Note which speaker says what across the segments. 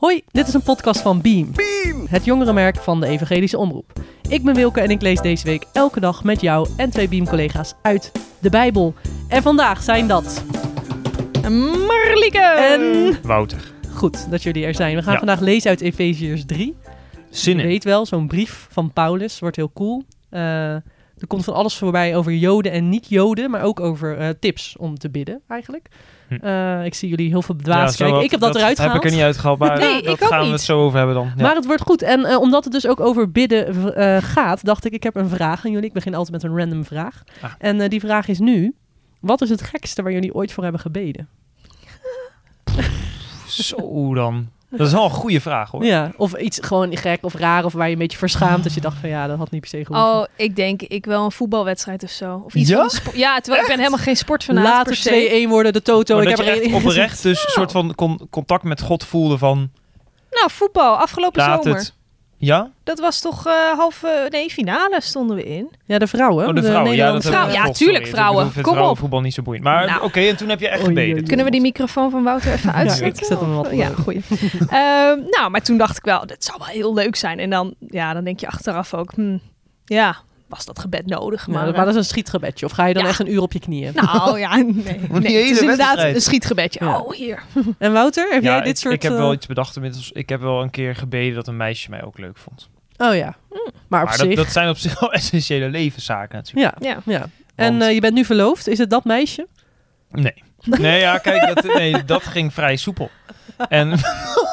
Speaker 1: Hoi, dit is een podcast van Beam.
Speaker 2: Beam!
Speaker 1: Het jongerenmerk van de Evangelische Omroep. Ik ben Wilke en ik lees deze week elke dag met jou en twee Beam-collega's uit de Bijbel. En vandaag zijn dat...
Speaker 3: Marlieke!
Speaker 1: En...
Speaker 2: Wouter.
Speaker 1: Goed dat jullie er zijn. We gaan
Speaker 2: Ja.
Speaker 1: vandaag lezen uit Efeziërs 3.
Speaker 2: Zin
Speaker 1: Je weet wel, zo'n brief van Paulus wordt heel cool. Eh, er komt van alles voorbij over Joden en niet-Joden, maar ook over eh, tips om te bidden eigenlijk.
Speaker 2: Hm.
Speaker 1: Eh, ik zie jullie heel veel bedwaasd
Speaker 2: zo
Speaker 1: kijken.
Speaker 2: wat-
Speaker 1: Ik heb dat, eruit
Speaker 2: heb
Speaker 1: gehaald.
Speaker 2: ik er niet uitgehaald, maar
Speaker 3: Nee,
Speaker 2: dat gaan we het zo over hebben dan. Ja.
Speaker 1: Maar het wordt goed. En eh, omdat het dus ook over bidden gaat, dacht ik, ik heb een vraag aan jullie. Ik begin altijd met een random vraag.
Speaker 2: Ah.
Speaker 1: En die vraag is nu, wat is het gekste waar jullie ooit voor hebben gebeden?
Speaker 2: Zo dan. Dat is wel een goede vraag hoor.
Speaker 1: Ja, of iets gewoon gek of raar of waar je een beetje verschaamt dat je dacht van ja, dat had niet per se goed.
Speaker 3: Oh, ik denk ik wel een voetbalwedstrijd of zo. Of iets
Speaker 2: Ja?
Speaker 3: van ja, terwijl ik ben helemaal geen sportfanaat se.
Speaker 1: 2-1 worden, de Toto.
Speaker 2: Maar
Speaker 1: ik
Speaker 2: dat
Speaker 1: heb
Speaker 2: je
Speaker 1: er
Speaker 2: oprecht dus een soort van con- contact met God voelde van...
Speaker 3: Nou, voetbal, afgelopen
Speaker 2: Laat
Speaker 3: zomer.
Speaker 2: het... Ja?
Speaker 3: Dat was toch eh halve, nee, finale stonden we in.
Speaker 1: Ja, de vrouwen.
Speaker 2: Oh, de vrouwen. Ja,
Speaker 1: Nederlandse
Speaker 2: dat
Speaker 3: Vrouw-
Speaker 2: heb ik
Speaker 3: ja, tuurlijk, vrouwen.
Speaker 2: Ik
Speaker 3: Kom op.
Speaker 2: vrouwenvoetbal niet zo boeiend. Maar
Speaker 3: Nou.
Speaker 2: oké, en toen heb je echt
Speaker 3: Kunnen we die microfoon van Wouter even uitzetten?
Speaker 1: ik zet hem wat
Speaker 3: Ja, goeie. Ehm, nou, maar toen dacht ik wel, dat zou wel heel leuk zijn. En dan, ja, dan denk je achteraf ook, hm, ja, was dat gebed nodig?
Speaker 1: Maar,
Speaker 3: Maar,
Speaker 1: maar dat is een schietgebedje. Of ga je dan
Speaker 3: Ja.
Speaker 1: echt een uur op je knieën?
Speaker 3: nou ja, nee. nee het is inderdaad een schietgebedje.
Speaker 1: Ja.
Speaker 3: Oh, hier.
Speaker 1: En Wouter, heb
Speaker 2: Ja,
Speaker 1: jij dit
Speaker 2: ik,
Speaker 1: soort...
Speaker 2: ik heb
Speaker 1: eh,
Speaker 2: wel iets bedacht inmiddels. Ik heb wel een keer gebeden dat een meisje mij ook leuk vond.
Speaker 1: Oh ja. Maar op
Speaker 2: maar
Speaker 1: zich...
Speaker 2: dat, dat zijn op zich wel essentiële levenszaken natuurlijk.
Speaker 1: Ja,
Speaker 3: Ja.
Speaker 1: ja. En
Speaker 2: Want-
Speaker 1: eh, je bent nu verloofd. Is het dat meisje?
Speaker 2: Nee. Nee, ja, kijk, dat, nee, dat ging vrij soepel. En,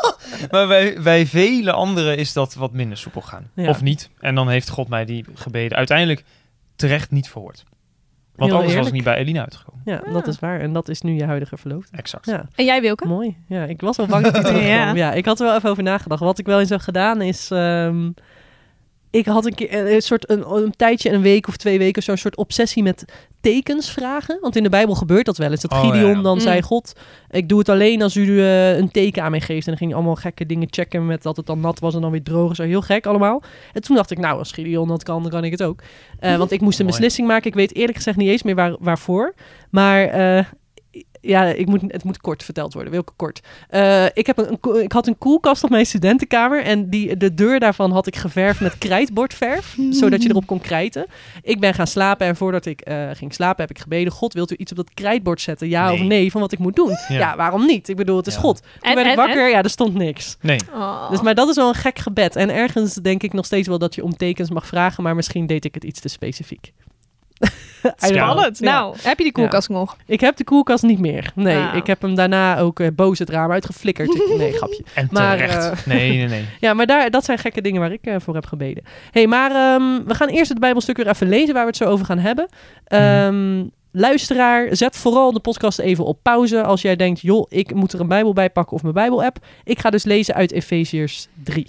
Speaker 2: maar bij, bij vele anderen is dat wat minder soepel gaan.
Speaker 1: Ja.
Speaker 2: Of niet. En dan heeft God mij die gebeden uiteindelijk terecht niet verhoord. Want
Speaker 1: Heel
Speaker 2: anders was ik niet bij Elina uitgekomen.
Speaker 1: Ja, dat is waar. En dat is nu je huidige verloofde.
Speaker 2: Exact.
Speaker 1: Ja,
Speaker 3: En jij, Wilke?
Speaker 1: mooi. Ja, ik was wel bang dat terugkwam. ja.
Speaker 3: Ja.
Speaker 1: ik had er wel even over nagedacht. Wat ik wel eens heb gedaan is... ehm, ik had een, keer, een soort een, een tijdje, een week of twee weken, zo'n soort obsessie met tekens vragen. Want in de Bijbel gebeurt dat wel eens. Dat
Speaker 2: Oh,
Speaker 1: Gideon
Speaker 2: ja.
Speaker 1: dan
Speaker 3: Mm.
Speaker 1: zei, God, ik doe het alleen als u eh, een teken aan mij geeft. En dan ging hij allemaal gekke dingen checken met dat het dan nat was en dan weer droog. Zo heel gek allemaal. En toen dacht ik, nou, als Gideon dat kan, dan kan ik het ook. Eh, want ik moest een beslissing maken. Ik weet eerlijk gezegd niet eens meer waar, waarvoor. Maar eh, ja, ik moet, het moet kort verteld worden. Welke kort? Eh, ik, heb een, ik had een koelkast op mijn studentenkamer. En die, de deur daarvan had ik geverfd met krijtbordverf. zodat je erop kon krijten. Ik ben gaan slapen. En voordat ik eh, ging slapen heb ik gebeden. God, wilt u iets op dat krijtbord zetten? Ja of
Speaker 2: Nee.
Speaker 1: van wat ik moet doen? Ja,
Speaker 2: Ja.
Speaker 1: waarom niet? Ik bedoel, het is
Speaker 2: Ja.
Speaker 1: God. Toen
Speaker 3: En-
Speaker 1: werd ik
Speaker 3: en-
Speaker 1: wakker. Ja, er stond niks.
Speaker 2: Nee.
Speaker 3: Oh.
Speaker 1: Dus, maar dat is wel een gek gebed. En ergens denk ik nog steeds wel dat je om tekens mag vragen. Maar misschien deed ik het iets te specifiek.
Speaker 3: Spannend.
Speaker 1: Ja.
Speaker 3: Nou, heb je die koelkast nog?
Speaker 1: Ik heb de koelkast niet meer. Nee,
Speaker 3: Ah.
Speaker 1: ik heb hem daarna ook eh, boos het raam uitgeflikkerd. Nee, grapje.
Speaker 2: En
Speaker 1: Maar,
Speaker 2: terecht.
Speaker 1: eh,
Speaker 2: nee, nee, nee.
Speaker 1: Ja, maar daar, dat zijn gekke dingen waar ik eh, voor heb gebeden. hey, maar ehm, we gaan eerst het Bijbelstuk weer even lezen waar we het zo over gaan hebben. Ehm, Luisteraar, zet vooral de podcast even op pauze als jij denkt, joh, ik moet er een Bijbel bij pakken of mijn Bijbel-app. Ik ga dus lezen uit Efeziërs 3.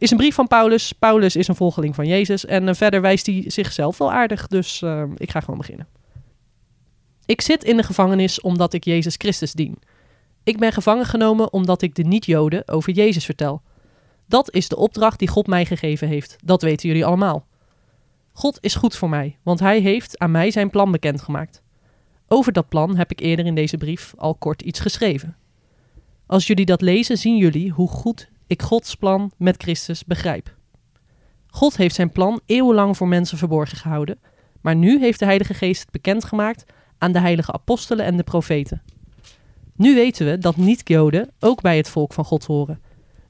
Speaker 1: Is een brief van Paulus. Paulus is een volgeling van Jezus en eh, verder wijst hij zichzelf wel aardig, dus ehm, ik ga gewoon beginnen. Ik zit in de gevangenis omdat ik Jezus Christus dien. Ik ben gevangen genomen omdat ik de niet-Joden over Jezus vertel. Dat is de opdracht die God mij gegeven heeft. Dat weten jullie allemaal. God is goed voor mij, want Hij heeft aan mij zijn plan bekendgemaakt. Over dat plan heb ik eerder in deze brief al kort iets geschreven. Als jullie dat lezen, zien jullie hoe goed ik Gods plan met Christus begrijp. God heeft zijn plan eeuwenlang voor mensen verborgen gehouden, maar nu heeft de Heilige Geest het bekendgemaakt aan de heilige apostelen en de profeten. Nu weten we dat niet-Joden ook bij het volk van God horen.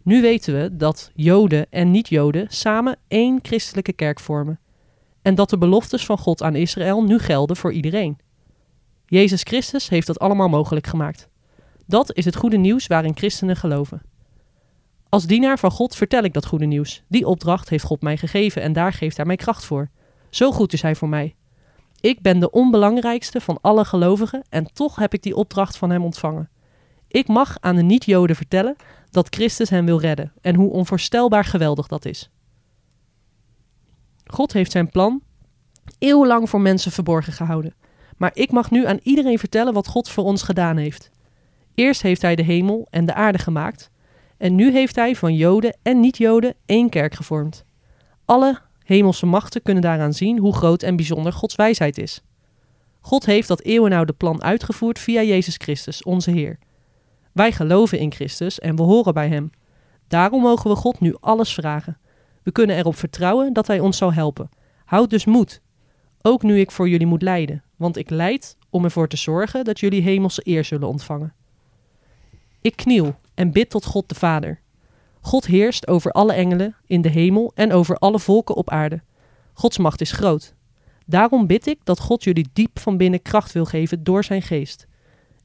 Speaker 1: Nu weten we dat Joden en niet-Joden samen één christelijke kerk vormen. En dat de beloftes van God aan Israël nu gelden voor iedereen. Jezus Christus heeft dat allemaal mogelijk gemaakt. Dat is het goede nieuws waarin christenen geloven. Als dienaar van God vertel ik dat goede nieuws. Die opdracht heeft God mij gegeven en daar geeft hij mij kracht voor. Zo goed is hij voor mij. Ik ben de onbelangrijkste van alle gelovigen en toch heb ik die opdracht van hem ontvangen. Ik mag aan de niet-Joden vertellen dat Christus hen wil redden en hoe onvoorstelbaar geweldig dat is. God heeft zijn plan eeuwenlang voor mensen verborgen gehouden. Maar ik mag nu aan iedereen vertellen wat God voor ons gedaan heeft. Eerst heeft hij de hemel en de aarde gemaakt. En nu heeft hij van Joden en niet-Joden één kerk gevormd. Alle hemelse machten kunnen daaraan zien hoe groot en bijzonder Gods wijsheid is. God heeft dat eeuwenoude plan uitgevoerd via Jezus Christus, onze Heer. Wij geloven in Christus en we horen bij Hem. Daarom mogen we God nu alles vragen. We kunnen erop vertrouwen dat Hij ons zal helpen. Houd dus moed. Ook nu ik voor jullie moet lijden, want ik lijd om ervoor te zorgen dat jullie hemelse eer zullen ontvangen. Ik kniel en bid tot God de Vader. God heerst over alle engelen in de hemel en over alle volken op aarde. Gods macht is groot. Daarom bid ik dat God jullie diep van binnen kracht wil geven door zijn geest.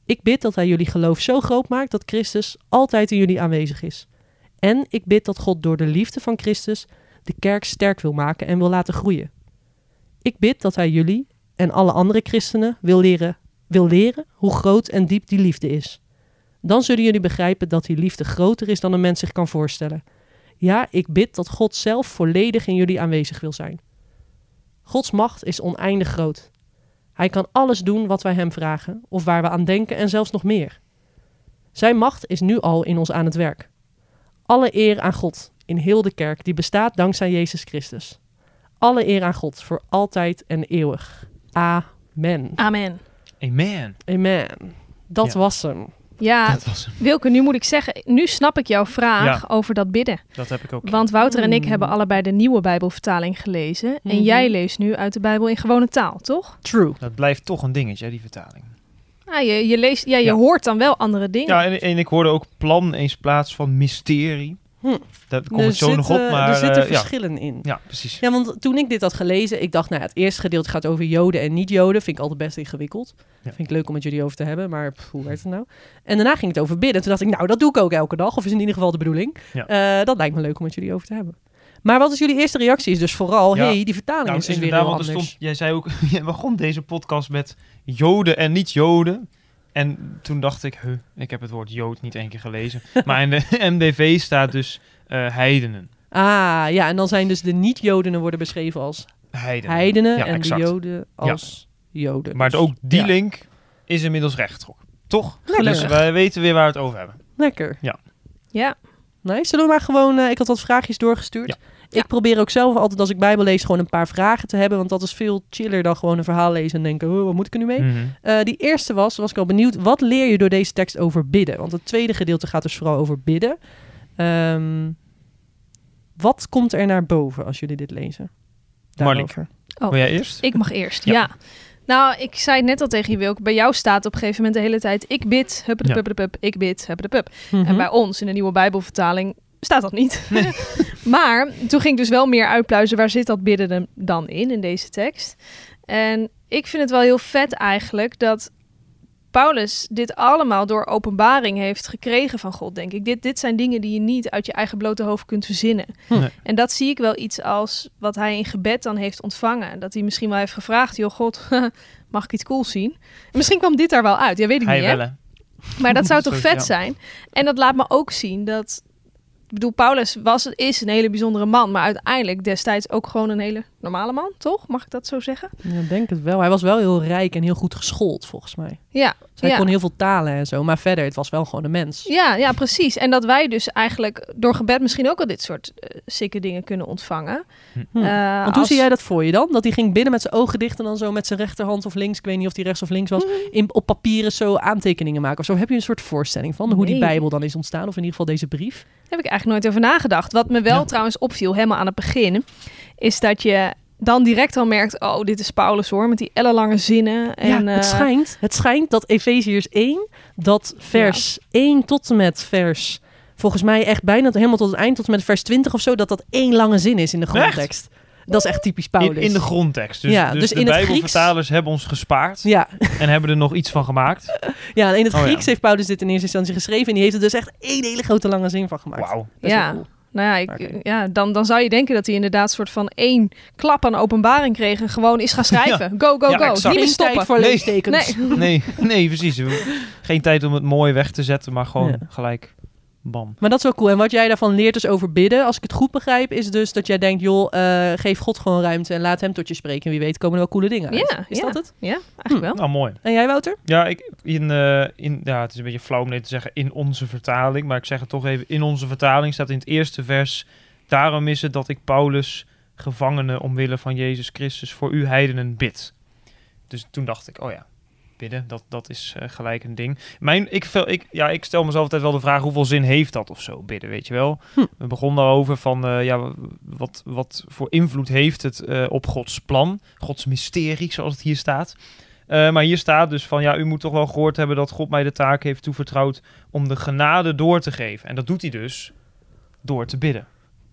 Speaker 1: Ik bid dat hij jullie geloof zo groot maakt dat Christus altijd in jullie aanwezig is. En ik bid dat God door de liefde van Christus de kerk sterk wil maken en wil laten groeien. Ik bid dat hij jullie en alle andere christenen wil leren, wil leren hoe groot en diep die liefde is. Dan zullen jullie begrijpen dat die liefde groter is dan een mens zich kan voorstellen. Ja, ik bid dat God zelf volledig in jullie aanwezig wil zijn. Gods macht is oneindig groot. Hij kan alles doen wat wij hem vragen, of waar we aan denken en zelfs nog meer. Zijn macht is nu al in ons aan het werk. Alle eer aan God in heel de kerk die bestaat dankzij Jezus Christus. Alle eer aan God voor altijd en eeuwig. Amen.
Speaker 3: Amen.
Speaker 2: Amen.
Speaker 1: Amen. Dat
Speaker 2: Ja.
Speaker 1: was hem.
Speaker 3: Ja,
Speaker 2: Dat was hem.
Speaker 3: Wilke, nu moet ik zeggen, nu snap ik jouw vraag
Speaker 2: Ja.
Speaker 3: over dat bidden.
Speaker 2: Dat heb ik ook.
Speaker 3: Want Wouter en ik
Speaker 1: Hmm.
Speaker 3: hebben allebei de nieuwe Bijbelvertaling gelezen. En
Speaker 1: Mhm.
Speaker 3: jij leest nu uit de Bijbel in gewone taal, toch?
Speaker 1: True.
Speaker 2: Dat blijft toch een dingetje, die vertaling.
Speaker 3: Ah, je, je, leest, ja, je
Speaker 2: Ja.
Speaker 3: hoort dan wel andere dingen.
Speaker 2: Ja, en, en ik hoorde ook plan eens plaats van mysterie.
Speaker 1: Hm.
Speaker 2: Daar komt
Speaker 1: er
Speaker 2: zo nog op,
Speaker 1: zitten-
Speaker 2: maar
Speaker 1: er zitten
Speaker 2: eh, ja.
Speaker 1: verschillen in.
Speaker 2: ja, precies.
Speaker 1: Ja, want toen ik dit had gelezen, ik dacht, nou ja, het eerste gedeelte gaat over Joden en niet-Joden. Vind ik altijd best ingewikkeld.
Speaker 2: Ja.
Speaker 1: Vind ik leuk om het jullie over te hebben, maar pff, hoe werkt het nou? En daarna ging het over bidden. Toen dacht ik, nou, dat doe ik ook elke dag, of is in ieder geval de bedoeling.
Speaker 2: Ja.
Speaker 1: Eh, dat lijkt me leuk om het jullie over te hebben. Maar wat is jullie eerste reactie? Is dus vooral, hey, die vertaling
Speaker 2: Nou,
Speaker 1: is dus weer heel
Speaker 2: er
Speaker 1: anders.
Speaker 2: stond, jij zei ook, je begon deze podcast met Joden en niet-Joden. En toen dacht ik, huh, ik heb het woord Jood niet één keer gelezen. maar in de MDV staat dus eh, heidenen.
Speaker 1: Ah, ja, en dan zijn dus de niet-Jodenen worden beschreven als
Speaker 2: Heidenen.
Speaker 1: heidenen
Speaker 2: Ja,
Speaker 1: en
Speaker 2: exact.
Speaker 1: de Joden als Joden.
Speaker 2: Maar
Speaker 1: Dus,
Speaker 2: ook die
Speaker 1: ja.
Speaker 2: link is inmiddels rechtgetrokken. Toch?
Speaker 1: Gelukkig.
Speaker 2: Dus wij weten weer waar we het over hebben.
Speaker 1: Lekker.
Speaker 3: Ja.
Speaker 1: Nee, zullen we maar gewoon... eh, ik had wat vraagjes doorgestuurd.
Speaker 2: Ja.
Speaker 1: Ik
Speaker 3: Ja.
Speaker 1: probeer ook zelf altijd als ik Bijbel lees gewoon een paar vragen te hebben. Want dat is veel chiller dan gewoon een verhaal lezen en denken, oh, wat moet ik er nu mee?
Speaker 2: Mhm.
Speaker 1: Eh, die eerste was, was ik al benieuwd, wat leer je door deze tekst over bidden? Want het tweede gedeelte gaat dus vooral over bidden. Ehm, wat komt er naar boven als jullie dit lezen? Daarover.
Speaker 3: Oh.
Speaker 2: Wil jij eerst?
Speaker 3: Ik mag eerst,
Speaker 2: Ja.
Speaker 3: ja. Nou, ik zei net al tegen je, Wilke, bij jou staat op een gegeven moment de hele tijd... ik bid, huppedepuppedepup, ik bid, huppedeppup.
Speaker 1: Mhm.
Speaker 3: En bij ons in de nieuwe Bijbelvertaling staat dat niet. maar toen ging ik dus wel meer uitpluizen waar zit dat bidden dan in, in deze tekst. En ik vind het wel heel vet eigenlijk dat Paulus dit allemaal door openbaring heeft gekregen van God, denk ik. Dit, dit zijn dingen die je niet uit je eigen blote hoofd kunt verzinnen.
Speaker 2: Nee.
Speaker 3: En dat zie ik wel iets als wat hij in gebed dan heeft ontvangen. Dat hij misschien wel heeft gevraagd, joh God, mag ik iets cools zien? En misschien kwam dit daar wel uit, ja weet ik
Speaker 2: Hij
Speaker 3: niet hè. Maar dat zou toch vet zijn? En dat laat me ook zien dat... Ik bedoel, Paulus was, is een hele bijzondere man, maar uiteindelijk destijds ook gewoon een hele normale man, toch? Mag ik dat zo zeggen?
Speaker 1: Ja, ik denk het wel. Hij was wel heel rijk en heel goed geschoold, volgens mij.
Speaker 3: Ja,
Speaker 1: Dus hij
Speaker 3: ja.
Speaker 1: kon heel veel talen en zo. Maar verder, het was wel gewoon een mens.
Speaker 3: Ja, ja, precies. En dat wij dus eigenlijk door gebed misschien ook al dit soort uh, sikke dingen kunnen ontvangen.
Speaker 1: Hm.
Speaker 3: Uh,
Speaker 1: Want hoe zie jij dat voor je dan? Dat hij ging binnen met zijn ogen dicht en dan zo met zijn rechterhand of links, ik weet niet of hij rechts of links was,
Speaker 3: Mhm.
Speaker 1: in, op papieren zo aantekeningen maken of zo. Heb je een soort voorstelling van hoe die. Bijbel dan is ontstaan? Of in ieder geval deze brief?
Speaker 3: heb ik eigenlijk nooit over nagedacht. Wat me wel
Speaker 2: Ja.
Speaker 3: trouwens opviel, helemaal aan het begin, is dat je dan direct al merkt, oh, dit is Paulus hoor, met die ellenlange zinnen. En,
Speaker 1: ja, het
Speaker 3: eh,
Speaker 1: schijnt, het schijnt dat Efeziërs 1, dat vers 1 tot en met vers, volgens mij echt bijna helemaal tot het eind, tot en met vers 20 of zo, dat dat één lange zin is in de grondtekst. Dat is echt typisch Paulus.
Speaker 2: In, in de grondtekst. Dus,
Speaker 1: Ja,
Speaker 2: dus,
Speaker 1: dus
Speaker 2: de
Speaker 1: in het
Speaker 2: Bijbelvertalers hebben ons gespaard
Speaker 1: ja,
Speaker 2: en hebben er nog iets van gemaakt.
Speaker 1: ja, en in het
Speaker 2: Oh, ja.
Speaker 1: Grieks heeft Paulus dit in eerste instantie geschreven en die heeft er dus echt één hele grote lange zin van gemaakt.
Speaker 2: Wauw.
Speaker 3: Ja.
Speaker 1: cool.
Speaker 3: Nou ja, ik, ja dan, dan zou je denken dat hij inderdaad soort van één klap aan openbaring kreeg en gewoon is gaan schrijven. Go, go,
Speaker 2: Ja,
Speaker 3: go.
Speaker 2: exact.
Speaker 3: Niet meer
Speaker 1: Geen
Speaker 3: stoppen.
Speaker 1: tijd voor
Speaker 2: Nee.
Speaker 1: leestekens.
Speaker 3: Nee.
Speaker 2: Nee, nee, precies. Geen tijd om het mooi weg te zetten, maar gewoon
Speaker 1: Ja.
Speaker 2: gelijk bam.
Speaker 1: Maar dat is wel cool. En wat jij daarvan leert dus over bidden, als ik het goed begrijp, is dus dat jij denkt, joh, eh, geef God gewoon ruimte en laat hem tot je spreken. En wie weet komen er wel coole dingen uit.
Speaker 3: Ja,
Speaker 1: is
Speaker 3: ja.
Speaker 1: dat het?
Speaker 3: Ja, eigenlijk wel.
Speaker 2: Nou, mooi.
Speaker 1: En jij, Wouter?
Speaker 2: Ja, ik, in, eh, in, ja, het is een beetje flauw om dit te zeggen in onze vertaling, maar ik zeg het toch even. In onze vertaling staat in het eerste vers, daarom is het dat ik Paulus, gevangene omwille van Jezus Christus, voor u heidenen bid. Dus toen dacht ik, oh ja, bidden, dat, dat is eh, gelijk een ding. Mijn, ik, ik, ja, ik stel mezelf altijd wel de vraag, hoeveel zin heeft dat of zo, bidden, weet je wel?
Speaker 1: Hm.
Speaker 2: We begonnen daarover van, eh, ja, wat, wat voor invloed heeft het eh, op Gods plan, Gods mysterie, zoals het hier staat. Maar hier staat dus van, ja, u moet toch wel gehoord hebben dat God mij de taak heeft toevertrouwd om de genade door te geven. En dat doet hij dus door te bidden.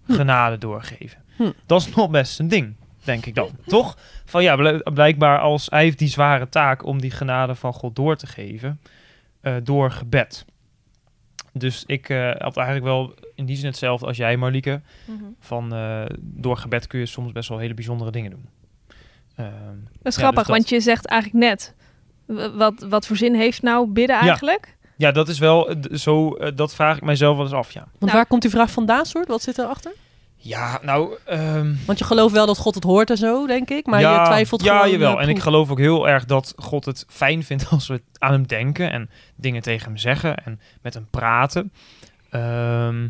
Speaker 1: Hm.
Speaker 2: Genade doorgeven.
Speaker 1: Hm.
Speaker 2: Dat is nog best een ding, denk ik dan. Toch? Van ja, bl- blijkbaar als hij heeft die zware taak om die genade van God door te geven eh, door gebed. Dus ik eh, had eigenlijk wel in die zin hetzelfde als jij, Marlieke. Van eh, door gebed kun je soms best wel hele bijzondere dingen doen. Ehm,
Speaker 3: Dat is
Speaker 2: Ja,
Speaker 3: grappig,
Speaker 2: dus dat-
Speaker 3: want je zegt eigenlijk net... Wat, wat voor zin heeft nou bidden eigenlijk?
Speaker 2: ja, dat is wel zo. dat vraag ik mijzelf wel eens af. Ja,
Speaker 1: Want
Speaker 3: Nou-
Speaker 1: waar komt die vraag vandaan, soort? Wat zit erachter?
Speaker 2: Ja nou. ehm,
Speaker 1: Want je gelooft wel dat God het hoort en zo, denk ik. Maar
Speaker 2: ja,
Speaker 1: je twijfelt
Speaker 2: ja,
Speaker 1: gewoon...
Speaker 2: jawel.
Speaker 1: eh,
Speaker 2: En ik geloof ook heel erg dat God het fijn vindt als we aan hem denken en dingen tegen hem zeggen en met hem praten. Ehm,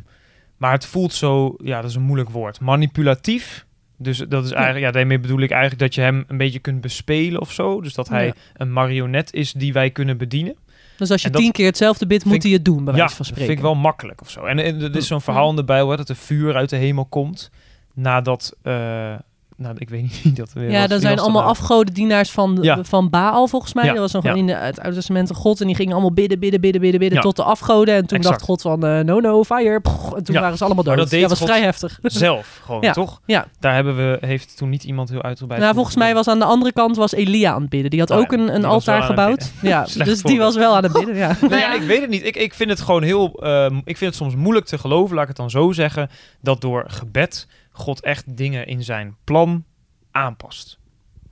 Speaker 2: maar het voelt zo, ja, dat is een moeilijk woord. Manipulatief. Dus dat is eigenlijk, ja, daarmee bedoel ik eigenlijk dat je hem een beetje kunt bespelen of zo. Dus dat hij
Speaker 1: Ja.
Speaker 2: een marionet is die wij kunnen bedienen.
Speaker 1: Dus als je
Speaker 2: dat-
Speaker 1: tien keer hetzelfde bidt, moet hij het doen, bij
Speaker 2: ja,
Speaker 1: wijze van
Speaker 2: dat
Speaker 1: spreken.
Speaker 2: vind ik wel makkelijk of zo. En, en er is zo'n verhaal in de Bijbel hè, dat er vuur uit de hemel komt nadat, eh, nou, ik weet niet dat weer.
Speaker 1: Ja, dan zijn
Speaker 2: dat
Speaker 1: allemaal
Speaker 2: nou?
Speaker 1: afgodendienaars van,
Speaker 2: Ja.
Speaker 1: van Baal, volgens mij.
Speaker 2: Ja,
Speaker 1: Dat was nog
Speaker 2: ja.
Speaker 1: in de, het Oude Testament een god. En die gingen allemaal bidden, bidden, bidden, bidden, bidden tot de afgoden. En toen
Speaker 2: Exact.
Speaker 1: dacht God van, eh, no, no, fire. Pff, en toen waren ze allemaal
Speaker 2: Maar
Speaker 1: dood.
Speaker 2: dat deed
Speaker 1: ja, was
Speaker 2: God
Speaker 1: vrij heftig.
Speaker 2: Zelf gewoon, toch?
Speaker 1: Ja.
Speaker 2: Daar hebben we, heeft toen niet iemand heel uitgebreid...
Speaker 1: Nou, volgens mij was aan de andere kant was Elia aan het bidden. Die had
Speaker 2: Oh ja,
Speaker 1: ook een, een altaar gebouwd. Ja, dus die was wel aan het bidden, ja.
Speaker 2: Nou ja, ik weet het niet. Ik, ik vind het gewoon heel... ehm, ik vind het soms moeilijk te geloven, laat ik het dan zo zeggen... dat door gebed God echt dingen in zijn plan aanpast.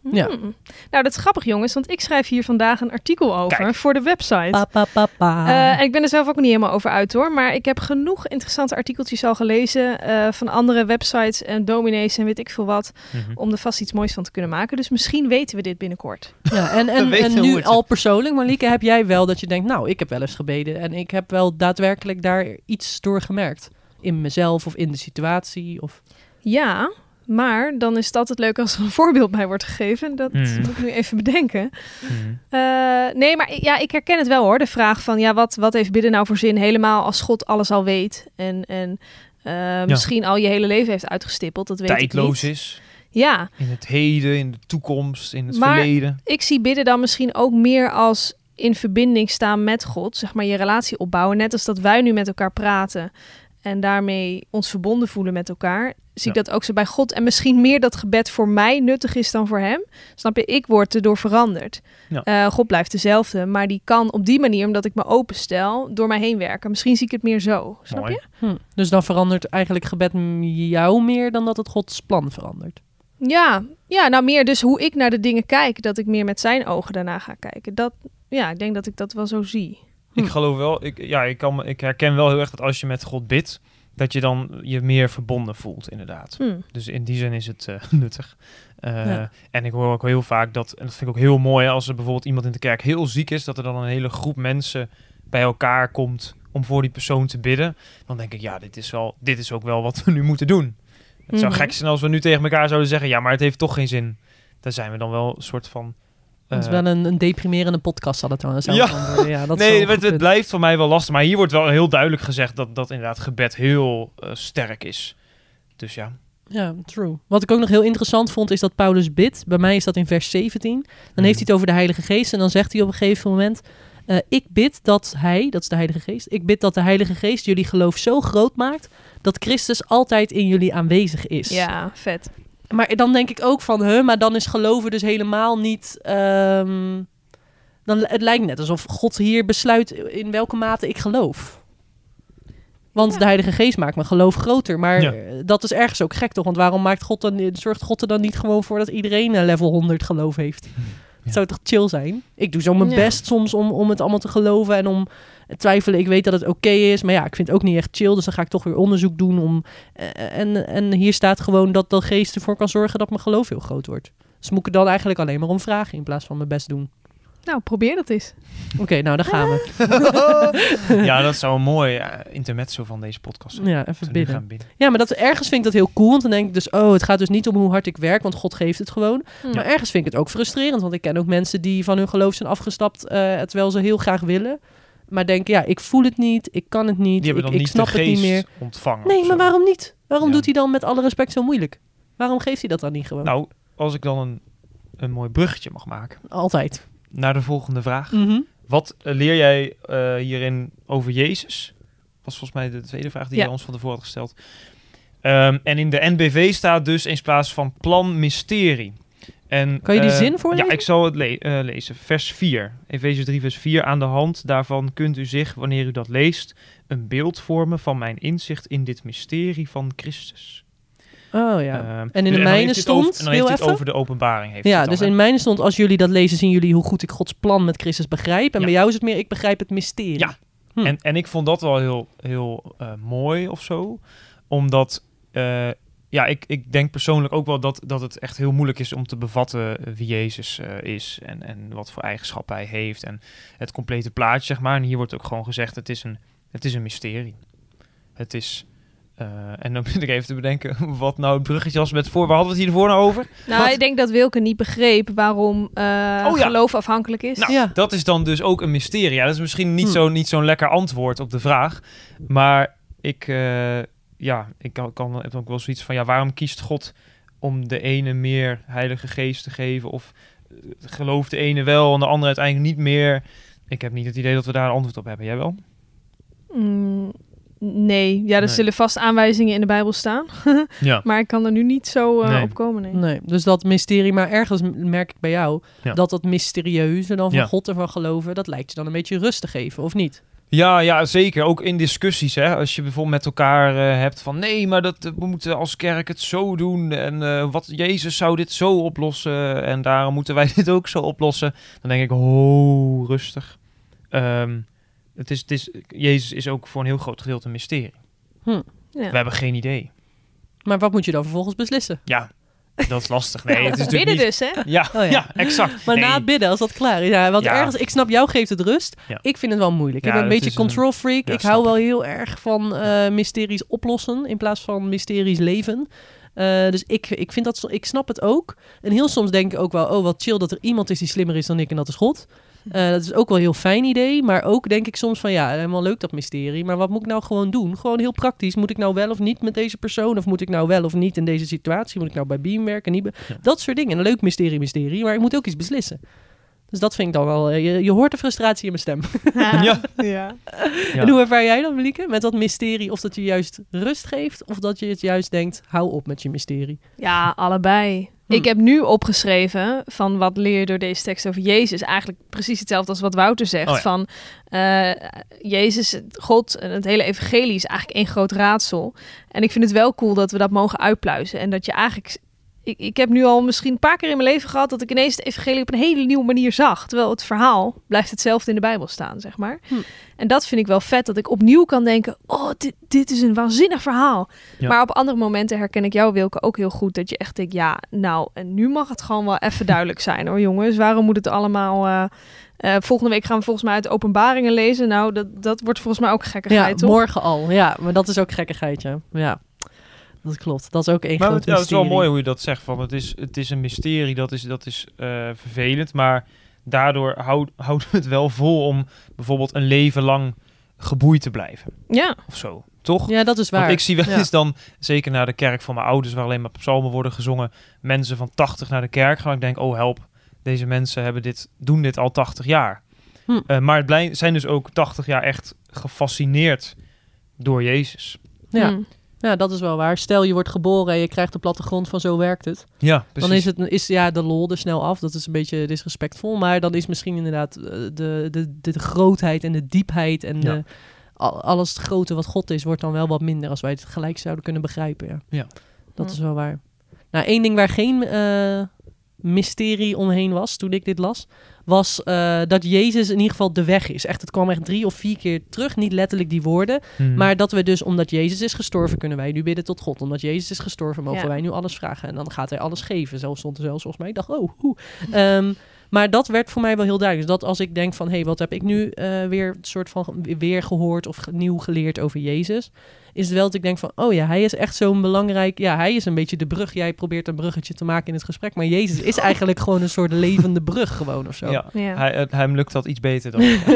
Speaker 1: Ja.
Speaker 3: Hmm. Nou, dat is grappig, jongens, want ik schrijf hier vandaag een artikel over
Speaker 2: Kijk.
Speaker 3: voor de website.
Speaker 1: Pa, pa, pa, pa.
Speaker 3: Eh, en ik ben er zelf ook niet helemaal over uit hoor. Maar ik heb genoeg interessante artikeltjes al gelezen eh, van andere websites en dominees en weet ik veel wat.
Speaker 2: Mhm.
Speaker 3: Om er vast iets moois van te kunnen maken. Dus misschien weten we dit binnenkort.
Speaker 1: Ja, en, en, en nu
Speaker 2: het
Speaker 1: al persoonlijk, Marlieke, heb jij wel dat je denkt, nou, ik heb wel eens gebeden en ik heb wel daadwerkelijk daar iets door gemerkt. In mezelf of in de situatie. Of...
Speaker 3: Ja, maar dan is het altijd leuk als er een voorbeeld bij wordt gegeven. Dat
Speaker 2: Mhm.
Speaker 3: moet ik nu even bedenken.
Speaker 2: Mhm.
Speaker 3: Eh, nee, maar ik- ja, ik herken het wel hoor. De vraag van, ja, wat, wat heeft bidden nou voor zin? Helemaal als God alles al weet. En, en eh, misschien al je hele leven heeft uitgestippeld. Dat weet
Speaker 2: Tijdloos
Speaker 3: ik niet.
Speaker 2: is.
Speaker 3: Ja,
Speaker 2: In het heden, in de toekomst, in het
Speaker 3: Maar-
Speaker 2: verleden.
Speaker 3: ik zie bidden dan misschien ook meer als in verbinding staan met God. Zeg maar je relatie opbouwen. Net als dat wij nu met elkaar praten. En daarmee ons verbonden voelen met elkaar. Zie ik dat ook zo bij God. En misschien meer dat gebed voor mij nuttig is dan voor hem. Snap je? Ik word erdoor veranderd.
Speaker 2: Ja.
Speaker 3: Eh, God blijft dezelfde. Maar die kan op die manier, omdat ik me openstel, door mij heen werken. Misschien zie ik het meer zo. Snap
Speaker 2: Mooi.
Speaker 3: je?
Speaker 1: Hm. Dus dan verandert eigenlijk gebed jou meer dan dat het Gods plan verandert.
Speaker 3: Ja, ja, nou meer dus hoe ik naar de dingen kijk. Dat ik meer met zijn ogen daarna ga kijken. Dat, ja, ik denk dat ik dat wel zo zie.
Speaker 2: Ik
Speaker 1: Hm.
Speaker 2: geloof wel, ik, ja, ik, kan, ik herken wel heel erg dat als je met God bidt, dat je dan je meer verbonden voelt, inderdaad.
Speaker 3: Hm.
Speaker 2: Dus in die zin is het eh, nuttig. Eh,
Speaker 1: Ja.
Speaker 2: En ik hoor ook heel vaak dat, en dat vind ik ook heel mooi, als er bijvoorbeeld iemand in de kerk heel ziek is, dat er dan een hele groep mensen bij elkaar komt om voor die persoon te bidden. Dan denk ik, ja, dit is, wel, dit is ook wel wat we nu moeten doen. Het zou
Speaker 3: Mhm.
Speaker 2: gek zijn als we nu tegen elkaar zouden zeggen, ja, maar het heeft toch geen zin. Daar zijn we dan wel een soort van...
Speaker 1: Dat is
Speaker 2: eh,
Speaker 1: wel een, een deprimerende podcast, zal het trouwens
Speaker 2: Ja.
Speaker 1: zelf dan worden. Ja, dat
Speaker 2: nee, het, het blijft voor mij wel lastig. Maar hier wordt wel heel duidelijk gezegd dat, dat inderdaad gebed heel eh, sterk is. Dus ja.
Speaker 1: Ja, true. Wat ik ook nog heel interessant vond, is dat Paulus bidt. Bij mij is dat in vers 17. Dan
Speaker 2: Mhm.
Speaker 1: heeft hij het over de Heilige Geest. En dan zegt hij op een gegeven moment... eh, ik bid dat hij, dat is de Heilige Geest... Ik bid dat de Heilige Geest jullie geloof zo groot maakt... dat Christus altijd in jullie aanwezig is.
Speaker 3: Ja, vet.
Speaker 1: Maar dan denk ik ook van... Huh, maar dan is geloven dus helemaal niet... ehm, dan, het lijkt net alsof God hier besluit in welke mate ik geloof. Want
Speaker 3: Ja.
Speaker 1: de Heilige Geest maakt mijn geloof groter. Maar
Speaker 2: Ja.
Speaker 1: dat is ergens ook gek toch? Want waarom maakt God dan, zorgt God er dan niet gewoon voor dat iedereen een level 100 geloof heeft? Het zou toch chill zijn? Ik doe zo mijn
Speaker 3: Ja.
Speaker 1: best soms om, om het allemaal te geloven en om te twijfelen. Ik weet dat het oké is, maar ja, ik vind het ook niet echt chill. Dus dan ga ik toch weer onderzoek doen. Om, eh, en, en hier staat gewoon dat de geest ervoor kan zorgen dat mijn geloof heel groot wordt. Dus moet ik er dan eigenlijk alleen maar om vragen in plaats van mijn best doen.
Speaker 3: Nou, probeer dat eens.
Speaker 1: Oké, nou, daar gaan we.
Speaker 2: ja, dat zou een mooi uh, intermezzo van deze podcast zijn.
Speaker 1: Ja, even bidden. Ja, maar dat, ergens vind ik dat heel cool. Want dan denk ik dus, oh, het gaat dus niet om hoe hard ik werk, want God geeft het gewoon.
Speaker 3: Hm.
Speaker 1: Maar ergens vind ik het ook frustrerend, want ik ken ook mensen die van hun geloof zijn afgestapt, eh, terwijl ze heel graag willen. Maar denken, ja, ik voel het niet, ik kan het niet,
Speaker 2: Die hebben
Speaker 1: ik,
Speaker 2: dan
Speaker 1: ik
Speaker 2: niet
Speaker 1: snap
Speaker 2: de
Speaker 1: het niet meer.
Speaker 2: ontvangen.
Speaker 1: Nee, maar waarom niet? Waarom
Speaker 2: Ja.
Speaker 1: doet hij dan met alle respect zo moeilijk? Waarom geeft hij dat dan niet gewoon?
Speaker 2: Nou, als ik dan een, een mooi bruggetje mag maken
Speaker 1: Altijd.
Speaker 2: Naar de volgende vraag.
Speaker 1: Mhm.
Speaker 2: Wat eh, leer jij eh, hierin over Jezus? Was volgens mij de tweede vraag die
Speaker 3: Ja.
Speaker 2: je ons van tevoren had gesteld. Ehm, en in de NBV staat dus in plaats van plan mysterie. En,
Speaker 1: Kan je die
Speaker 2: eh,
Speaker 1: zin voorlezen?
Speaker 2: Ja, ik zal het le- lezen. Vers 4. Efeze 3, vers 4. Aan de hand daarvan kunt u zich, wanneer u dat leest, een beeld vormen van mijn inzicht in dit mysterie van Christus.
Speaker 1: Oh ja.
Speaker 2: Ehm,
Speaker 1: En in de
Speaker 2: dus-
Speaker 1: mijne
Speaker 2: over-
Speaker 1: stond,
Speaker 2: En dan heeft
Speaker 1: heel
Speaker 2: hij het over de openbaring. Heeft
Speaker 1: Ja, dus
Speaker 2: dan,
Speaker 1: in mijne stond, als jullie dat lezen, zien jullie hoe goed ik Gods plan met Christus begrijp. En
Speaker 2: Ja.
Speaker 1: bij jou is het meer, ik begrijp het mysterie.
Speaker 2: Ja.
Speaker 1: Hm.
Speaker 2: En, en ik vond dat wel heel, heel eh, mooi of zo. Omdat, eh, ja, ik, ik denk persoonlijk ook wel dat, dat het echt heel moeilijk is om te bevatten eh, wie Jezus is. En, en wat voor eigenschappen hij heeft. En het complete plaatje, zeg maar. En hier wordt ook gewoon gezegd, het is een, het is een mysterie. Het is... eh, en dan moet ik even te bedenken wat nou het bruggetje was met voor. Waar hadden we het hiervoor nou over?
Speaker 3: Nou,
Speaker 2: Wat?
Speaker 3: ik denk dat Wilke niet begreep waarom
Speaker 2: Oh ja.
Speaker 3: geloof afhankelijk is.
Speaker 2: Nou,
Speaker 1: Ja.
Speaker 2: dat is dan dus ook een mysterie. Ja, dat is misschien niet
Speaker 1: Hm.
Speaker 2: zo'n niet zo'n lekker antwoord op de vraag. Maar ik, eh, ja, ik kan, kan, heb ook wel zoiets van... Ja, waarom kiest God om de ene meer Heilige Geest te geven? Of gelooft de ene wel en de andere uiteindelijk niet meer? Ik heb niet het idee dat we daar een antwoord op hebben. Jij wel?
Speaker 3: Mm, nee, ja, er
Speaker 2: Nee.
Speaker 3: zullen vast aanwijzingen in de Bijbel staan.
Speaker 2: Ja.
Speaker 3: Maar ik kan er nu niet zo eh,
Speaker 2: Nee.
Speaker 3: op komen. Nee.
Speaker 1: Nee, dus dat mysterie, maar ergens merk ik bij jou
Speaker 2: Ja.
Speaker 1: dat dat mysterieuze dan van
Speaker 2: Ja.
Speaker 1: God en van geloven, dat lijkt je dan een beetje rust te geven, of niet?
Speaker 2: Ja, ja, zeker. Ook in discussies. Hè? Als je bijvoorbeeld met elkaar eh, hebt van... nee, maar dat, eh, we moeten als kerk het zo doen... en eh, wat Jezus zou dit zo oplossen... en daarom moeten wij dit ook zo oplossen. Dan denk ik, oh, rustig. Ehm, het is, het is, Jezus is ook voor een heel groot gedeelte een mysterie.
Speaker 3: Ja.
Speaker 2: We hebben geen idee.
Speaker 1: Maar wat moet je dan vervolgens beslissen?
Speaker 2: Ja, dat is lastig. Nee, het is natuurlijk
Speaker 3: Bidden
Speaker 2: niet...
Speaker 3: dus, hè?
Speaker 2: Ja,
Speaker 1: Oh ja.
Speaker 2: ja. exact.
Speaker 1: Maar
Speaker 2: Nee.
Speaker 1: na het bidden, als dat klaar is. Ja, want
Speaker 2: Ja.
Speaker 1: ergens, ik snap jou geeft het rust.
Speaker 2: Ja.
Speaker 1: Ik vind het wel moeilijk.
Speaker 2: Ja,
Speaker 1: ik ben een beetje
Speaker 2: een-
Speaker 1: control freak.
Speaker 2: Ja,
Speaker 1: ik hou wel heel erg van eh, mysteries oplossen in plaats van mysteries leven. Eh, dus ik, ik vind dat, zo- ik snap het ook. En heel soms denk ik ook wel, oh wat chill dat er iemand is die slimmer is dan ik en dat is God. Eh, dat is ook wel een heel fijn idee. Maar ook denk ik soms van ja, helemaal leuk dat mysterie. Maar wat moet ik nou gewoon doen? Gewoon heel praktisch. Moet ik nou wel of niet met deze persoon? Of moet ik nou wel of niet in deze situatie? Moet ik nou bij Beam werken? Niet
Speaker 2: Ja.
Speaker 1: Dat soort dingen. Een leuk mysterie, mysterie. Maar ik moet ook iets beslissen. Dus dat vind ik dan wel... eh, Je, je hoort de frustratie in mijn stem.
Speaker 2: Ja.
Speaker 3: ja.
Speaker 2: Ja.
Speaker 1: En hoe ervaar jij dat, Melieke? Met dat mysterie? Of dat je juist rust geeft? Of dat je het juist denkt, hou op met je mysterie?
Speaker 3: Ja, allebei.
Speaker 1: Hm.
Speaker 3: Ik heb nu opgeschreven van wat leer je door deze tekst over Jezus. Eigenlijk precies hetzelfde als wat Wouter zegt.
Speaker 2: Oh ja.
Speaker 3: Van eh, Jezus, God en het hele evangelie is eigenlijk één groot raadsel. En ik vind het wel cool dat we dat mogen uitpluizen. En dat je eigenlijk... Ik, ik heb nu al misschien een paar keer in mijn leven gehad dat ik ineens het evangelie op een hele nieuwe manier zag. Terwijl het verhaal blijft hetzelfde in de Bijbel staan, zeg maar.
Speaker 1: Hm.
Speaker 3: En dat vind ik wel vet, dat ik opnieuw kan denken, oh, dit, dit is een waanzinnig verhaal.
Speaker 2: Ja.
Speaker 3: Maar op andere momenten herken ik jou, Wilke, ook heel goed. Dat je echt denkt, ja, nou, en nu mag het gewoon wel even duidelijk zijn hoor, jongens. Waarom moet het allemaal... eh, eh, volgende week gaan we volgens mij uit openbaringen lezen. Nou, dat, dat wordt volgens mij ook gekkigheid,
Speaker 1: Ja,
Speaker 3: toch?
Speaker 1: morgen al. Ja, maar dat is ook gekkigheid, ja. Ja, dat klopt. Dat is ook één
Speaker 2: Maar
Speaker 1: groot
Speaker 2: het, het is wel mooi hoe je dat zegt. Van het, is, het is een mysterie, dat is, dat is eh, vervelend. Maar daardoor houd, houden we het wel vol om bijvoorbeeld een leven lang geboeid te blijven.
Speaker 3: Ja,
Speaker 2: Of zo, toch?
Speaker 1: Ja, dat is waar.
Speaker 2: Want ik zie wel
Speaker 1: Ja.
Speaker 2: eens dan, zeker naar de kerk van mijn ouders, waar alleen maar psalmen worden gezongen, mensen van 80 naar de kerk gaan. Ik denk, oh help, deze mensen hebben dit, doen dit al 80 jaar.
Speaker 1: Hm.
Speaker 2: Eh, maar het blij- zijn dus ook 80 jaar echt gefascineerd door Jezus.
Speaker 1: Ja.
Speaker 3: Hm.
Speaker 1: Ja, dat is wel waar. Stel, je wordt geboren en je krijgt de plattegrond van zo werkt het.
Speaker 2: Ja, precies.
Speaker 1: Dan is, het, is ja, de lol er snel af. Dat is een beetje disrespectvol. Maar dan is misschien inderdaad eh, de, de, de, de grootheid en de diepheid en
Speaker 2: Ja.
Speaker 1: de, al- alles het grote wat God is, wordt dan wel wat minder als wij het gelijk zouden kunnen begrijpen. Ja.
Speaker 2: Ja.
Speaker 1: Dat
Speaker 3: Ja.
Speaker 1: is wel waar. Nou, één ding waar geen eh, mysterie omheen was toen ik dit las, was eh, dat Jezus in ieder geval de weg is. Echt, het kwam echt drie of vier keer terug. Niet letterlijk die woorden,
Speaker 2: Hmm.
Speaker 1: maar dat we dus, omdat Jezus is gestorven, kunnen wij nu bidden tot God. Omdat Jezus is gestorven, mogen
Speaker 3: Ja.
Speaker 1: wij nu alles vragen. En dan gaat hij alles geven. Zelfs stond er zelfs volgens mij. Ik dacht, oh, hoe. Ehm, Maar dat werd voor mij wel heel duidelijk. Dus dat als ik denk van, hé, hey, wat heb ik nu eh, weer een soort van weer gehoord of nieuw geleerd over Jezus, is het wel dat ik denk van, oh ja, hij is echt zo'n belangrijk, ja, hij is een beetje de brug. Jij probeert een bruggetje te maken in het gesprek, maar Jezus is eigenlijk gewoon een soort levende brug gewoon of zo.
Speaker 2: Ja.
Speaker 3: Ja.
Speaker 2: Hij, het- hem lukt dat iets beter dan ik.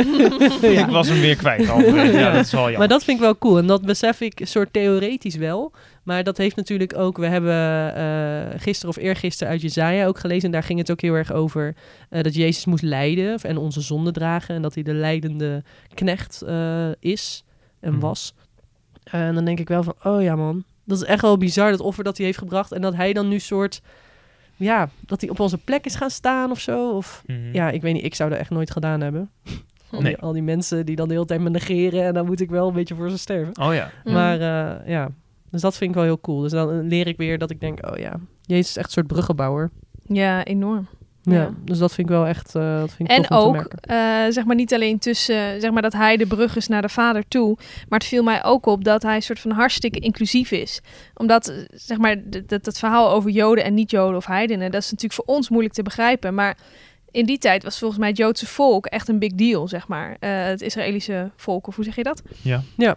Speaker 2: Ik was hem weer kwijt. Ja, dat is wel jammer.
Speaker 1: Maar dat vind ik wel cool. En dat besef ik een soort theoretisch wel. Maar dat heeft natuurlijk ook... We hebben eh gisteren of eergisteren uit Jezaja ook gelezen. En daar ging het ook heel erg over eh, dat Jezus moest lijden en onze zonde dragen. En dat hij de leidende knecht eh, is en
Speaker 2: Mhm.
Speaker 1: was. en dan denk ik wel van, oh ja man. Dat is echt wel bizar, dat offer dat hij heeft gebracht. En dat hij dan nu soort... Ja, dat hij op onze plek is gaan staan of zo. Of
Speaker 2: Mhm.
Speaker 1: ja, ik weet niet. Ik zou dat echt nooit gedaan hebben. Al,
Speaker 2: Nee.
Speaker 1: die, al die mensen die dan de hele tijd me negeren. En dan moet ik wel een beetje voor ze sterven.
Speaker 2: Oh ja.
Speaker 3: Mm.
Speaker 1: Maar eh, ja, dus dat vind ik wel heel cool. Dus dan leer ik weer dat ik denk, oh ja, Jezus is echt een soort bruggenbouwer.
Speaker 3: Ja, enorm.
Speaker 1: Ja.
Speaker 3: Ja.
Speaker 1: dus dat vind ik wel echt, eh dat vind ik
Speaker 3: En
Speaker 1: tof om te
Speaker 3: ook, eh, zeg maar niet alleen tussen, zeg maar dat hij de brug is naar de vader toe, maar het viel mij ook op dat hij een soort van hartstikke inclusief is. Omdat, eh, zeg maar, dat het verhaal over Joden en niet-Joden of heidenen, dat is natuurlijk voor ons moeilijk te begrijpen, maar in die tijd was volgens mij het Joodse volk echt een big deal, zeg maar. Eh, het Israëlische volk, of hoe zeg je dat?
Speaker 2: Ja.
Speaker 1: Ja.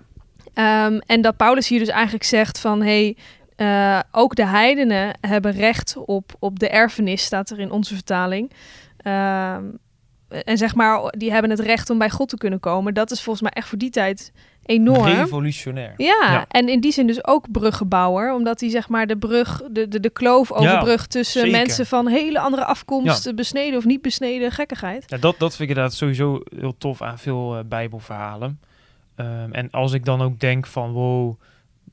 Speaker 3: Ehm, en dat Paulus hier dus eigenlijk zegt van, hey, eh, ook de heidenen hebben recht op, op de erfenis, staat er in onze vertaling. Ehm, en zeg maar, die hebben het recht om bij God te kunnen komen. Dat is volgens mij echt voor die tijd enorm.
Speaker 2: Revolutionair.
Speaker 3: Ja,
Speaker 2: Ja.
Speaker 3: en in die zin dus ook bruggenbouwer. Omdat hij zeg maar de brug, de, de, de kloof overbrugt tussen
Speaker 2: zeker.
Speaker 3: mensen van hele andere afkomst, besneden of niet besneden, gekkigheid.
Speaker 2: Ja, dat, dat vind ik inderdaad sowieso heel tof aan veel eh, bijbelverhalen. Ehm, en als ik dan ook denk van, wow,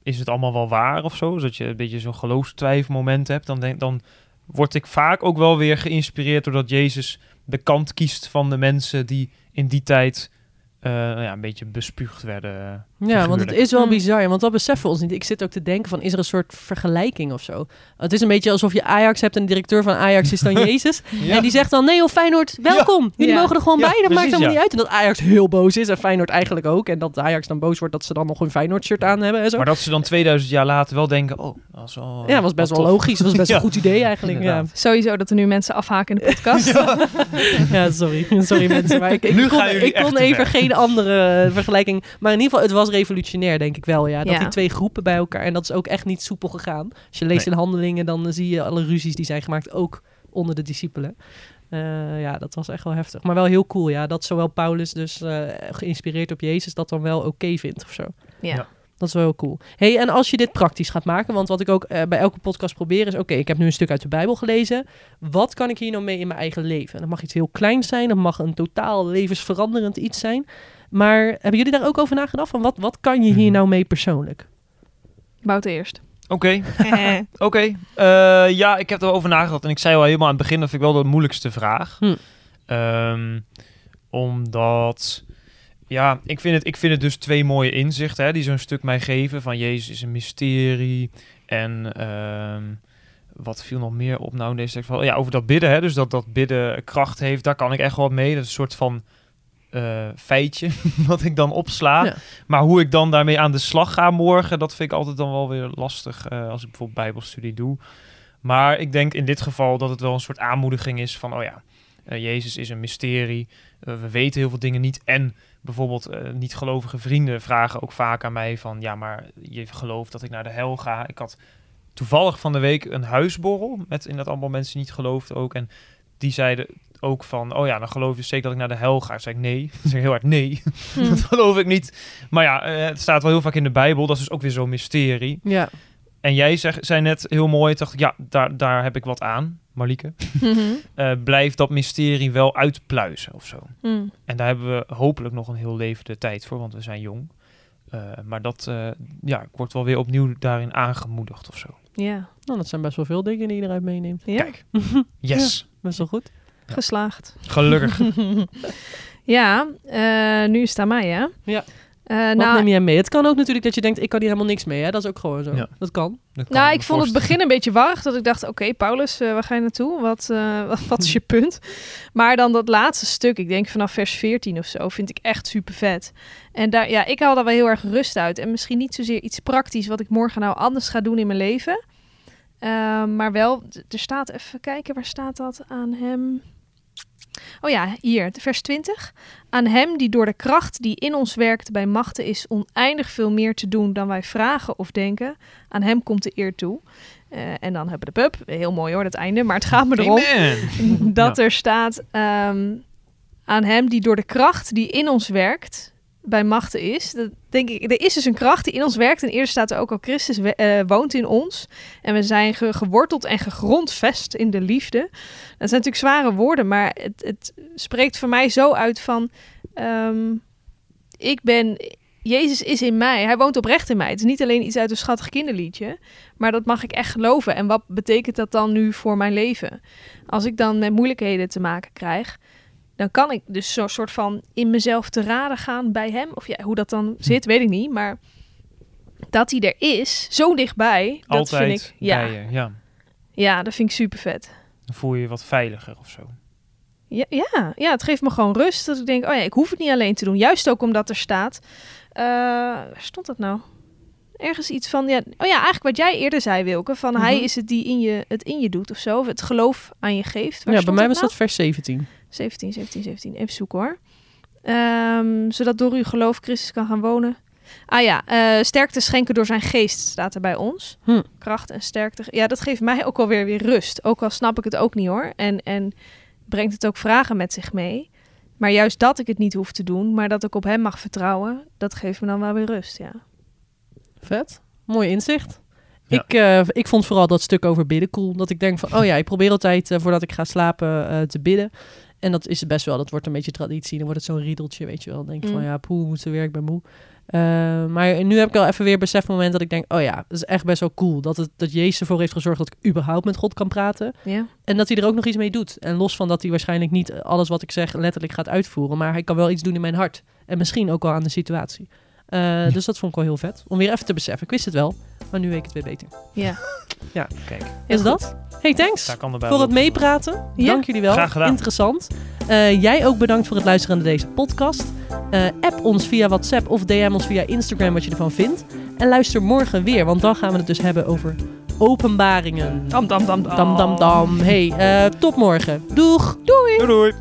Speaker 2: is het allemaal wel waar of zo? Zodat je een beetje zo'n geloofstwijfelmoment hebt. Dan, denk, dan word ik vaak ook wel weer geïnspireerd doordat Jezus de kant kiest van de mensen die in die tijd eh, nou ja, een beetje bespuugd werden.
Speaker 1: Ja, want het is wel
Speaker 3: Mm.
Speaker 1: bizar. Want dat beseffen we ons niet. Ik zit ook te denken van, is er een soort vergelijking of zo? Het is een beetje alsof je Ajax hebt en de directeur van Ajax is dan Jezus.
Speaker 2: Ja.
Speaker 1: En die zegt dan, nee joh, Feyenoord, welkom. Jullie
Speaker 3: Ja.
Speaker 1: mogen er gewoon
Speaker 2: Ja,
Speaker 1: bij. Dat maakt helemaal
Speaker 2: ja.
Speaker 1: niet uit. En dat Ajax heel boos is en Feyenoord eigenlijk ook. En dat Ajax dan boos wordt dat ze dan nog een Feyenoord shirt aan hebben en zo.
Speaker 2: Maar dat ze dan 2000 jaar later wel denken, oh, dat is wel...
Speaker 1: ja, dat was best wel
Speaker 2: tof.
Speaker 1: logisch. Dat was best
Speaker 2: Ja.
Speaker 1: een goed idee eigenlijk.
Speaker 3: Sowieso dat er nu mensen afhaken in de podcast.
Speaker 1: Ja, sorry. Sorry mensen. Maar ik, ik
Speaker 2: Nu
Speaker 1: kon,
Speaker 2: gaan
Speaker 1: ik kon even geen andere vergelijking. Maar in ieder geval, het was revolutionair, denk ik wel. Ja. Dat
Speaker 3: Ja.
Speaker 1: die twee groepen bij elkaar. En dat is ook echt niet soepel gegaan. Als je leest
Speaker 2: Nee.
Speaker 1: in handelingen, dan eh, zie je alle ruzies die zijn gemaakt. Ook onder de discipelen. Eh, ja, dat was echt wel heftig. Maar wel heel cool, ja. Dat zowel Paulus dus eh, geïnspireerd op Jezus dat dan wel oké vindt of zo.
Speaker 3: Ja.
Speaker 2: Ja.
Speaker 1: Dat is wel heel cool. hey, en als je dit praktisch gaat maken, want wat ik ook bij elke podcast probeer is: oké, ik heb nu een stuk uit de Bijbel gelezen. Wat kan ik hier nou mee in mijn eigen leven? Dat mag iets heel kleins zijn, dat mag een totaal levensveranderend iets zijn. Maar hebben jullie daar ook over nagedacht? Van wat, wat kan je hier
Speaker 2: Mhm.
Speaker 1: nou mee persoonlijk?
Speaker 3: Bout eerst.
Speaker 2: Oké, Oké, eh, ja, ik heb erover nagedacht. En ik zei al helemaal aan het begin, dat vind ik wel de moeilijkste vraag.
Speaker 1: Hm.
Speaker 2: Ehm, omdat, ja, ik vind, het, ik vind het dus twee mooie inzichten hè, die zo'n stuk mij geven. Van Jezus is een mysterie. En ehm, wat viel nog meer op nou in deze tekst? Ja, over dat bidden. Hè, dus dat dat bidden kracht heeft, daar kan ik echt wel mee. Dat is een soort van eh, feitje wat ik dan opsla.
Speaker 1: Ja.
Speaker 2: Maar hoe ik dan daarmee aan de slag ga morgen, dat vind ik altijd dan wel weer lastig eh, als ik bijvoorbeeld bijbelstudie doe. Maar ik denk in dit geval dat het wel een soort aanmoediging is van, oh ja, eh, Jezus is een mysterie. We weten heel veel dingen niet. En bijvoorbeeld eh, niet-gelovige vrienden vragen ook vaak aan mij van, ja, maar je gelooft dat ik naar de hel ga. Ik had toevallig van de week een huisborrel met in dat allemaal mensen niet geloofden ook. En die zeiden ook van, oh ja, dan geloof je zeker dat ik naar de hel ga. Ik zei ik nee. Ik zeg heel hard nee.
Speaker 3: Hm.
Speaker 2: dat geloof ik niet. Maar ja, eh, het staat wel heel vaak in de Bijbel. Dat is dus ook weer zo'n mysterie.
Speaker 1: Ja,
Speaker 2: En jij zeg, zei net heel mooi, dacht ik, ja, daar, daar heb ik wat aan, Marlieke.
Speaker 3: Mhm.
Speaker 2: Eh, blijf dat mysterie wel uitpluizen of zo.
Speaker 3: Hm.
Speaker 2: En daar hebben we hopelijk nog een heel leven de tijd voor, want we zijn jong. Eh, maar dat, eh, ja, ik word wel weer opnieuw daarin aangemoedigd of zo.
Speaker 3: Ja.
Speaker 1: nou, dat zijn best wel veel dingen die je eruit meeneemt.
Speaker 3: ja,
Speaker 2: Kijk. Yes.
Speaker 1: Best wel goed.
Speaker 3: Geslaagd.
Speaker 2: Gelukkig.
Speaker 3: ja, eh, nu is het aan mij, hè?
Speaker 1: Ja.
Speaker 3: Eh,
Speaker 1: Wat
Speaker 3: nou,
Speaker 1: neem jij mee? Het kan ook natuurlijk dat je denkt, ik kan hier helemaal niks mee. Hè? Dat is ook gewoon zo.
Speaker 2: Ja.
Speaker 1: Dat kan.
Speaker 2: Dat kan
Speaker 3: nou, ik vond het begin een beetje warrig. Dat ik dacht, oké, Paulus, eh, waar ga je naartoe? Wat, eh, wat, wat is je punt? Maar dan dat laatste stuk, ik denk vanaf vers 14 of zo, vind ik echt super vet. En daar, ja, ik haal daar wel heel erg rust uit. En misschien niet zozeer iets praktisch wat ik morgen nou anders ga doen in mijn leven. Eh, maar wel, er staat, even kijken, waar staat dat aan hem? Oh ja, hier, vers 20. Aan hem die door de kracht die in ons werkt bij machten is oneindig veel meer te doen dan wij vragen of denken. Aan hem komt de eer toe. Eh, en dan hebben we de pub. Heel mooi hoor, dat einde. Maar het gaat me erom
Speaker 2: Amen.
Speaker 3: dat er staat ehm, aan hem die door de kracht die in ons werkt bij machten is. Dat denk ik, er is dus een kracht die in ons werkt. En eerder staat er ook al Christus eh, woont in ons. En we zijn ge- geworteld en gegrondvest in de liefde. Dat zijn natuurlijk zware woorden, maar het, het spreekt voor mij zo uit van... ehm, ik ben... Jezus is in mij. Hij woont oprecht in mij. Het is niet alleen iets uit een schattig kinderliedje. Maar dat mag ik echt geloven. En wat betekent dat dan nu voor mijn leven? Als ik dan met moeilijkheden te maken krijg, dan kan ik dus zo'n soort van in mezelf te raden gaan bij hem. Of ja, hoe dat dan zit, weet ik niet. Maar dat hij er is, zo dichtbij, dat
Speaker 2: Altijd
Speaker 3: vind ik, ja,
Speaker 2: bij je. Ja.
Speaker 3: ja, dat vind ik super vet.
Speaker 2: Dan voel je je wat veiliger of zo.
Speaker 3: Ja, ja, ja, het geeft me gewoon rust. Dat ik denk, oh ja, ik hoef het niet alleen te doen. Juist ook omdat er staat. eh, waar stond dat nou? Ergens iets van, ja, oh ja, eigenlijk wat jij eerder zei, Wilke. Van hij
Speaker 1: Mhm.
Speaker 3: is het die in je, het in je doet of zo. Of het geloof aan je geeft. Waar
Speaker 1: ja, bij mij was
Speaker 3: nou?
Speaker 1: dat vers 17.
Speaker 3: 17, 17, 17. Even zoeken hoor. Ehm, zodat door uw geloof Christus kan gaan wonen. Ah ja, eh, sterkte schenken door zijn geest staat er bij ons.
Speaker 1: Hm.
Speaker 3: Kracht en sterkte. Ja, dat geeft mij ook alweer weer rust. Ook al snap ik het ook niet hoor. En, en brengt het ook vragen met zich mee. Maar juist dat ik het niet hoef te doen, maar dat ik op hem mag vertrouwen, dat geeft me dan wel weer rust, ja.
Speaker 1: Vet. Mooi inzicht.
Speaker 2: Ja.
Speaker 1: Ik, eh, ik vond vooral dat stuk over bidden cool. Dat ik denk van, oh ja, ik probeer altijd eh, voordat ik ga slapen eh, te bidden. En dat is het best wel, dat wordt een beetje traditie. Dan wordt het zo'n riedeltje, weet je wel. Dan denk ik van,
Speaker 3: Mm.
Speaker 1: ja, poeh, moet ze weer, ik ben moe. Eh, maar nu heb ik wel even weer besef moment dat ik denk, oh ja, dat is echt best wel cool. Dat, het, dat Jezus ervoor heeft gezorgd dat ik überhaupt met God kan praten.
Speaker 3: Ja,
Speaker 1: En dat hij er ook nog iets mee doet. En los van dat hij waarschijnlijk niet alles wat ik zeg letterlijk gaat uitvoeren. Maar hij kan wel iets doen in mijn hart. En misschien ook wel aan de situatie. Eh, Dus dat vond ik wel heel vet. Om weer even te beseffen. Ik wist het wel, maar nu weet ik het weer beter.
Speaker 3: ja.
Speaker 2: Kijk,
Speaker 1: Is dat? Hey, thanks
Speaker 2: daar kan erbij
Speaker 1: voor het meepraten.
Speaker 3: Ja.
Speaker 1: Dank jullie wel.
Speaker 2: Graag gedaan.
Speaker 1: Interessant. Eh, jij ook bedankt voor het luisteren naar deze podcast. Eh, app ons via WhatsApp of DM ons via Instagram wat je ervan vindt. En luister morgen weer, want dan gaan we het dus hebben over openbaringen.
Speaker 3: Dam, dam, dam, dam.
Speaker 1: Dam, dam, dam. Hey, eh, tot morgen. Doeg!
Speaker 2: Doei doei!